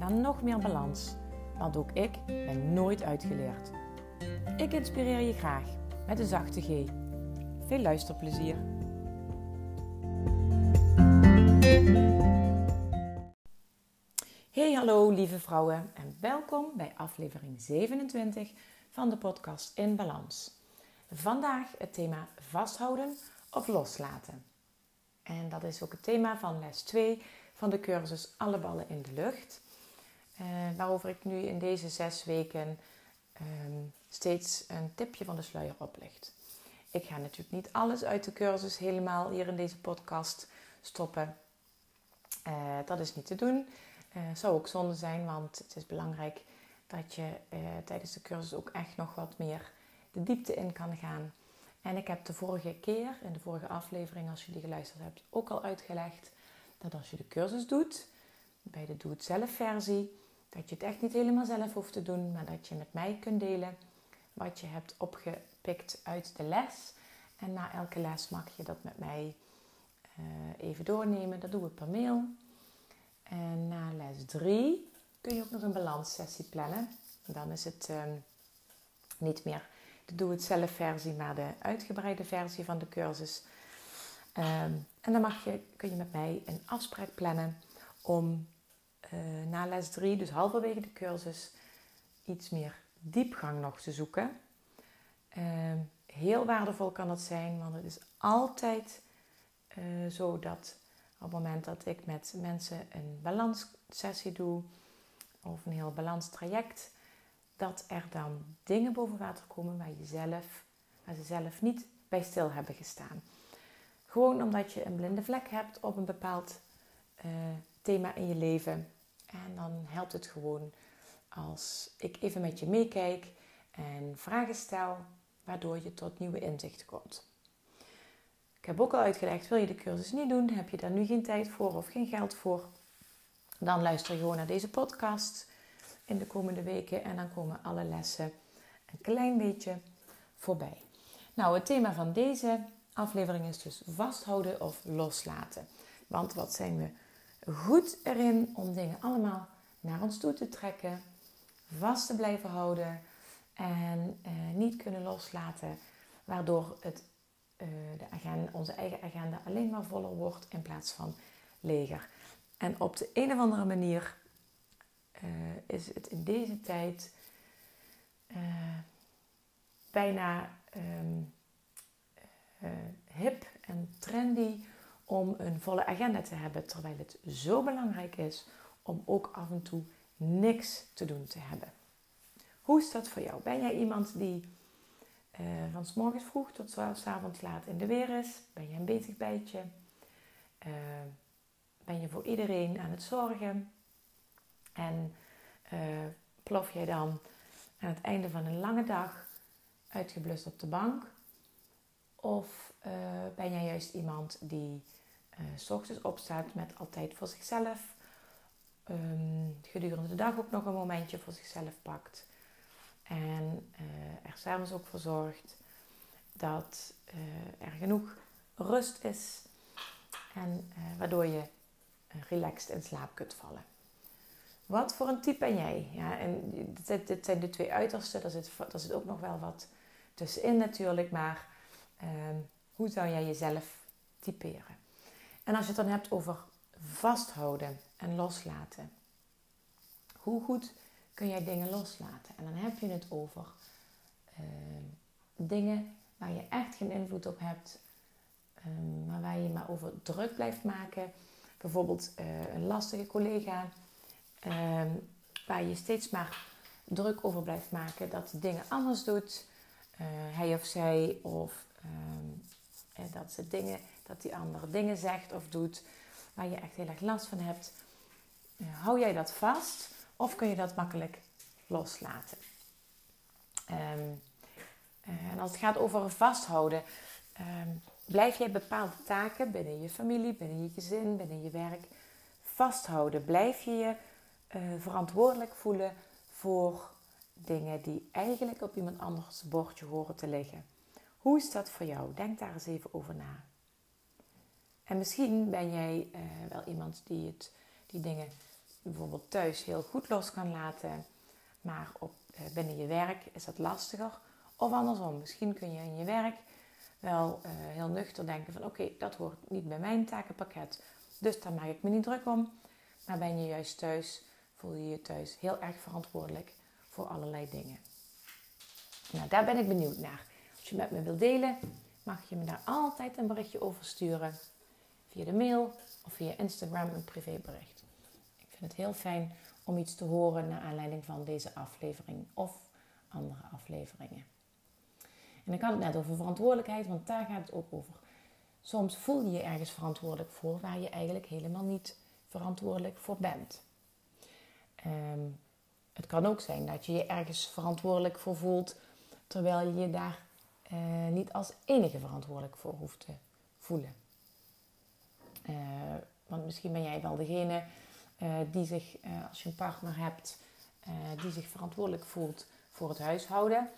naar nog meer balans. Want ook ik ben nooit uitgeleerd. Ik inspireer je graag met een zachte G. Veel luisterplezier. Hey hallo lieve vrouwen en welkom bij aflevering 27 van de podcast In Balans. Vandaag het thema vasthouden of loslaten. En dat is ook het thema van les 2 van de cursus Alle ballen in de lucht. Uh, waarover ik nu in deze zes weken um, steeds een tipje van de sluier oplicht. Ik ga natuurlijk niet alles uit de cursus helemaal hier in deze podcast stoppen. Uh, dat is niet te doen. Uh, zou ook zonde zijn, want het is belangrijk dat je tijdens de cursus ook echt nog wat meer de diepte in kan gaan. En ik heb de vorige keer, in de vorige aflevering, als je die geluisterd hebt, ook al uitgelegd dat als je de cursus doet, bij de Doe Het Zelf versie, dat je het echt niet helemaal zelf hoeft te doen, maar dat je met mij kunt delen wat je hebt opgepikt uit de les. En na elke les mag je dat met mij uh, even doornemen. Dat doen we per mail. En na les 3 kun je ook nog een balanssessie plannen. Dan is het uh, niet meer de Doe Het Zelf versie, maar de uitgebreide versie van de cursus. Um, en dan mag je, kun je met mij een afspraak plannen om na les 3, dus halverwege de cursus, iets meer diepgang nog te zoeken. Uh, heel waardevol kan dat zijn, want het is altijd uh, zo dat op het moment dat ik met mensen een balanssessie doe of een heel balanstraject, dat er dan dingen boven water komen waar, je zelf, waar ze zelf niet bij stil hebben gestaan. Gewoon omdat je een blinde vlek hebt op een bepaald uh, thema in je leven. En dan helpt het gewoon als ik even met je meekijk en vragen stel, waardoor je tot nieuwe inzichten komt. Ik heb ook al uitgelegd, wil je de cursus niet doen, heb je daar nu geen tijd voor of geen geld voor, dan luister je gewoon naar deze podcast in de komende weken en dan komen alle lessen een klein beetje voorbij. Nou, het thema van deze aflevering is dus vasthouden of loslaten. Want wat zijn we goed erin om dingen allemaal naar ons toe te trekken, vast te blijven houden en eh, niet kunnen loslaten, waardoor het, uh, de agenda, onze eigen agenda alleen maar voller wordt in plaats van leger. En op de een of andere manier uh, is het in deze tijd bijna um, hip en trendy om een volle agenda te hebben, terwijl het zo belangrijk is om ook af en toe niks te doen te hebben. Hoe is dat voor jou? Ben jij iemand die uh, van s morgens vroeg tot s avonds laat in de weer is? Ben je een bezig bijtje? Uh, ben je voor iedereen aan het zorgen? En uh, plof jij dan aan het einde van een lange dag uitgeblust op de bank? Of ben jij juist iemand die s ochtends opstaat met altijd voor zichzelf. Um, gedurende de dag ook nog een momentje voor zichzelf pakt. En uh, er s'avonds ook voor zorgt dat uh, er genoeg rust is. En waardoor je relaxed in slaap kunt vallen. Wat voor een type ben jij? Ja, en dit, dit zijn de twee uitersten. Daar zit, daar zit ook nog wel wat tussenin natuurlijk. Maar ehm, hoe zou jij jezelf typeren? En als je het dan hebt over vasthouden en loslaten. Hoe goed kun jij dingen loslaten? En dan heb je het over uh, dingen waar je echt geen invloed op hebt, uh, maar waar je maar over druk blijft maken. Bijvoorbeeld uh, een lastige collega, ehm, waar je steeds maar druk over blijft maken dat dingen anders doet, eh, hij of zij, of ehm, dat ze dingen dat die andere dingen zegt of doet waar je echt heel erg last van hebt. hou jij dat vast Of kun je dat makkelijk loslaten? Ehm, en als het gaat over vasthouden, ehm, blijf jij bepaalde taken binnen je familie, binnen je gezin, binnen je werk vasthouden? Blijf je je uh, verantwoordelijk voelen voor dingen die eigenlijk op iemand anders bordje horen te liggen? Hoe is dat voor jou? Denk daar eens even over na. En misschien ben jij uh, wel iemand die, het, die dingen bijvoorbeeld thuis heel goed los kan laten, maar op, uh, binnen je werk is dat lastiger. Of andersom, misschien kun je in je werk wel uh, heel nuchter denken van oké, dat hoort niet bij mijn takenpakket, dus daar maak ik me niet druk om. Maar ben je juist thuis, voel je je thuis heel erg verantwoordelijk voor allerlei dingen. Nou, daar ben ik benieuwd naar. Als je met me wilt delen, mag je me daar altijd een berichtje over sturen. Via de mail of via Instagram een privébericht. Ik vind het heel fijn om iets te horen naar aanleiding van deze aflevering of andere afleveringen. En ik had het net over verantwoordelijkheid, want daar gaat het ook over. Soms voel je je ergens verantwoordelijk voor waar je eigenlijk helemaal niet verantwoordelijk voor bent. Ehm, het kan ook zijn dat je je ergens verantwoordelijk voor voelt, terwijl je je daar uh, niet als enige verantwoordelijk voor hoeft te voelen. Uh, want misschien ben jij wel degene uh, die zich, als je een partner hebt, die zich verantwoordelijk voelt voor het huishouden.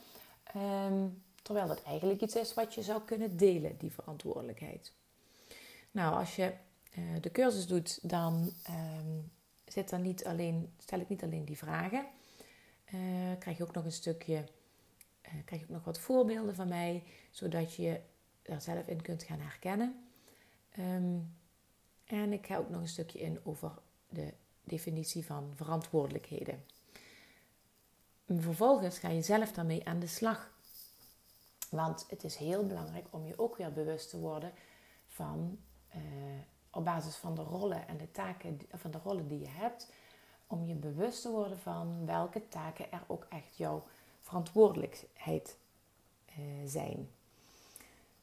Um, terwijl dat eigenlijk iets is wat je zou kunnen delen, die verantwoordelijkheid. Nou, als je de cursus doet, dan um, zit er niet alleen, stel ik niet alleen die vragen. krijg je ook nog een stukje krijg je ook nog wat voorbeelden van mij, zodat je er zelf in kunt gaan herkennen. Um, en ik ga ook nog een stukje in over de definitie van verantwoordelijkheden. En vervolgens ga je zelf daarmee aan de slag. Want het is heel belangrijk om je ook weer bewust te worden van, uh, op basis van de rollen en de taken, van de rollen die je hebt, om je bewust te worden van welke taken er ook echt jouw verantwoordelijkheid uh, zijn.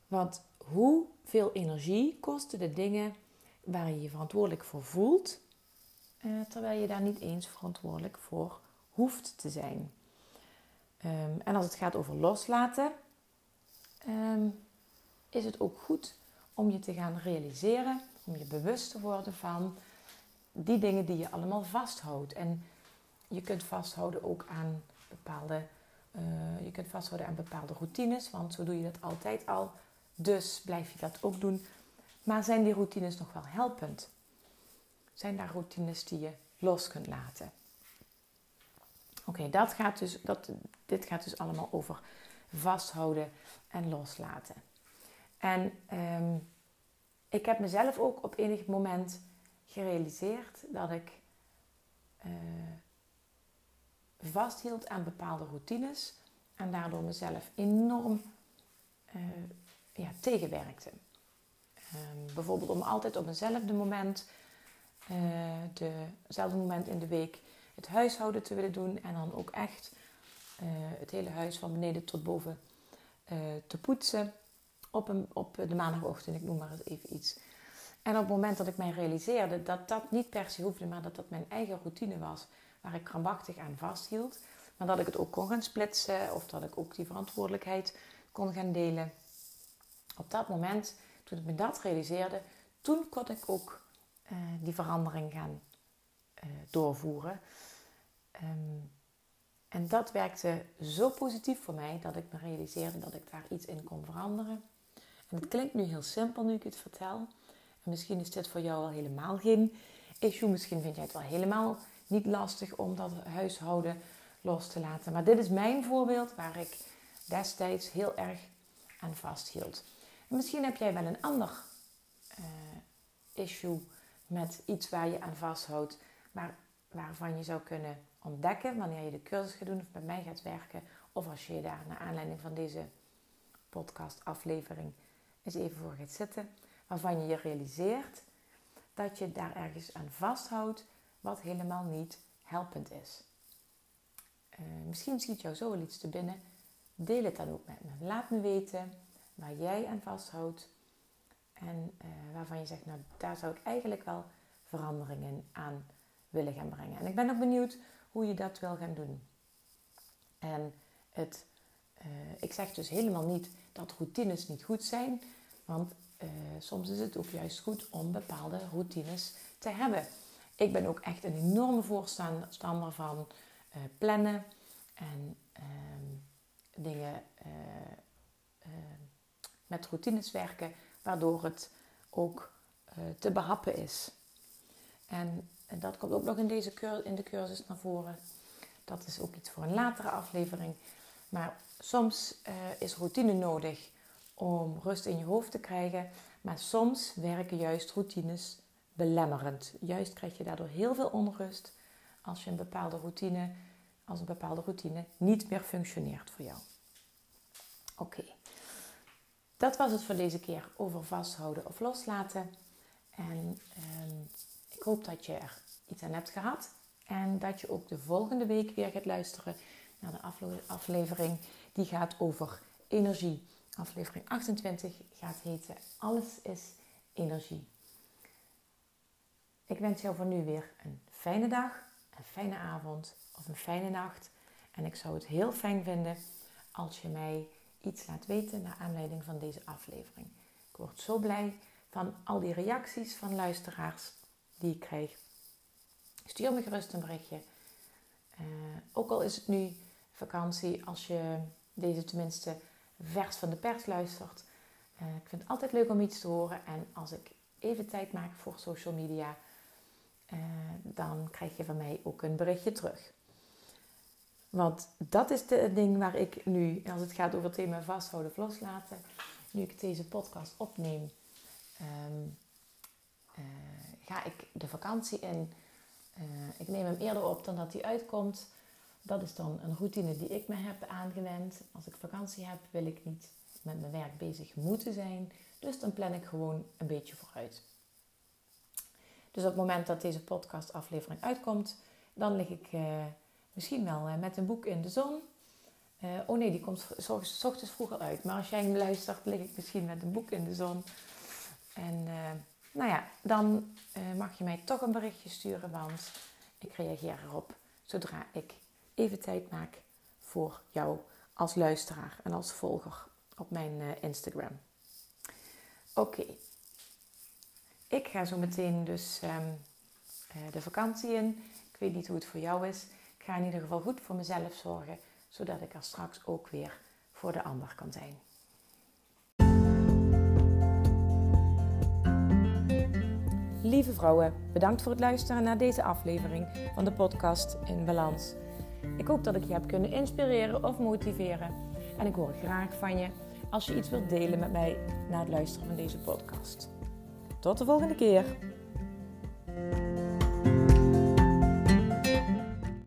Want hoeveel energie kosten de dingen waar je je verantwoordelijk voor voelt, uh, terwijl je daar niet eens verantwoordelijk voor hoeft te zijn? Um, en als het gaat over loslaten, um, is het ook goed om je te gaan realiseren, om je bewust te worden van die dingen die je allemaal vasthoudt. En je kunt vasthouden ook aan bepaalde uh, je kunt vasthouden aan bepaalde routines, want zo doe je dat altijd al. Dus blijf je dat ook doen. Maar zijn die routines nog wel helpend? Zijn daar routines die je los kunt laten? Oké, dat gaat dus, dat, dit gaat dus allemaal over vasthouden en loslaten. En um, ik heb mezelf ook op enig moment gerealiseerd dat ik uh, vasthield aan bepaalde routines en daardoor mezelf enorm uh, ja, tegenwerkte. Um, bijvoorbeeld om altijd op eenzelfde moment, uh, dezelfde moment in de week, het huishouden te willen doen en dan ook echt uh, het hele huis van beneden tot boven te poetsen op, een, op de maandagochtend, ik noem maar eens even iets. En op het moment dat ik mij realiseerde dat dat niet per se hoefde, maar dat dat mijn eigen routine was, waar ik krampachtig aan vasthield. Maar dat ik het ook kon gaan splitsen of dat ik ook die verantwoordelijkheid kon gaan delen. Op dat moment, toen ik me dat realiseerde, toen kon ik ook uh, die verandering gaan uh, doorvoeren. Um, en dat werkte zo positief voor mij dat ik me realiseerde dat ik daar iets in kon veranderen. En het klinkt nu heel simpel nu ik het vertel. En misschien is dit voor jou wel helemaal geen issue. Misschien vind jij het wel helemaal niet lastig om dat huishouden los te laten. Maar dit is mijn voorbeeld waar ik destijds heel erg aan vasthield. En misschien heb jij wel een ander uh, issue met iets waar je aan vasthoudt, maar waarvan je zou kunnen ontdekken wanneer je de cursus gaat doen of bij mij gaat werken, of als je daar naar aanleiding van deze podcastaflevering eens even voor gaat zitten, waarvan je je realiseert dat je daar ergens aan vasthoudt wat helemaal niet helpend is. Uh, misschien schiet jou zo wel iets te binnen. Deel het dan ook met me. Laat me weten waar jij aan vasthoudt. En uh, waarvan je zegt, nou daar zou ik eigenlijk wel veranderingen aan willen gaan brengen. En ik ben ook benieuwd hoe je dat wil gaan doen. En het, uh, ik zeg dus helemaal niet dat routines niet goed zijn, want uh, soms is het ook juist goed om bepaalde routines te hebben. Ik ben ook echt een enorme voorstander van plannen en ehm, dingen met routines werken, waardoor het ook te behappen is. En, en, dat komt ook nog in, deze in de cursus naar voren. Dat is ook iets voor een latere aflevering. Maar soms uh, is routine nodig om rust in je hoofd te krijgen. Maar soms werken juist routines belemmerend. Juist krijg je daardoor heel veel onrust als je een bepaalde routine, als een bepaalde routine niet meer functioneert voor jou. Oké, dat was het voor deze keer over vasthouden of loslaten. En ehm, ik hoop dat je er iets aan hebt gehad. En dat je ook de volgende week weer gaat luisteren naar de aflevering die gaat over energie. Aflevering 28 gaat heten Alles is energie. Ik wens jou voor nu weer een fijne dag, een fijne avond of een fijne nacht. En ik zou het heel fijn vinden als je mij iets laat weten naar aanleiding van deze aflevering. Ik word zo blij van al die reacties van luisteraars die ik krijg. Stuur me gerust een berichtje. Uh, ook al is het nu vakantie, als je deze tenminste vers van de pers luistert. Uh, ik vind het altijd leuk om iets te horen. En als ik even tijd maak voor social media, uh, dan krijg je van mij ook een berichtje terug. Want dat is het ding waar ik nu, als het gaat over het thema vasthouden of loslaten, nu ik deze podcast opneem, um, uh, ga ik de vakantie in. Uh, ik neem hem eerder op dan dat hij uitkomt. Dat is dan een routine die ik me heb aangewend. Als ik vakantie heb, wil ik niet met mijn werk bezig moeten zijn. Dus dan plan ik gewoon een beetje vooruit. Dus op het moment dat deze podcastaflevering uitkomt, dan lig ik uh, misschien wel uh, met een boek in de zon. Uh, oh nee, die komt s ochtends vroeger uit. Maar als jij hem luistert, lig ik misschien met een boek in de zon. En nou ja, dan mag je mij toch een berichtje sturen, want ik reageer erop zodra ik even tijd maak voor jou als luisteraar en als volger op mijn Instagram. Oké, ik ga zo meteen dus uh, de vakantie in. Ik weet niet hoe het voor jou is. Ga in ieder geval goed voor mezelf zorgen, zodat ik er straks ook weer voor de ander kan zijn. Lieve vrouwen, bedankt voor het luisteren naar deze aflevering van de podcast In Balans. Ik hoop dat ik je heb kunnen inspireren of motiveren. En ik hoor graag van je als je iets wilt delen met mij na het luisteren van deze podcast. Tot de volgende keer.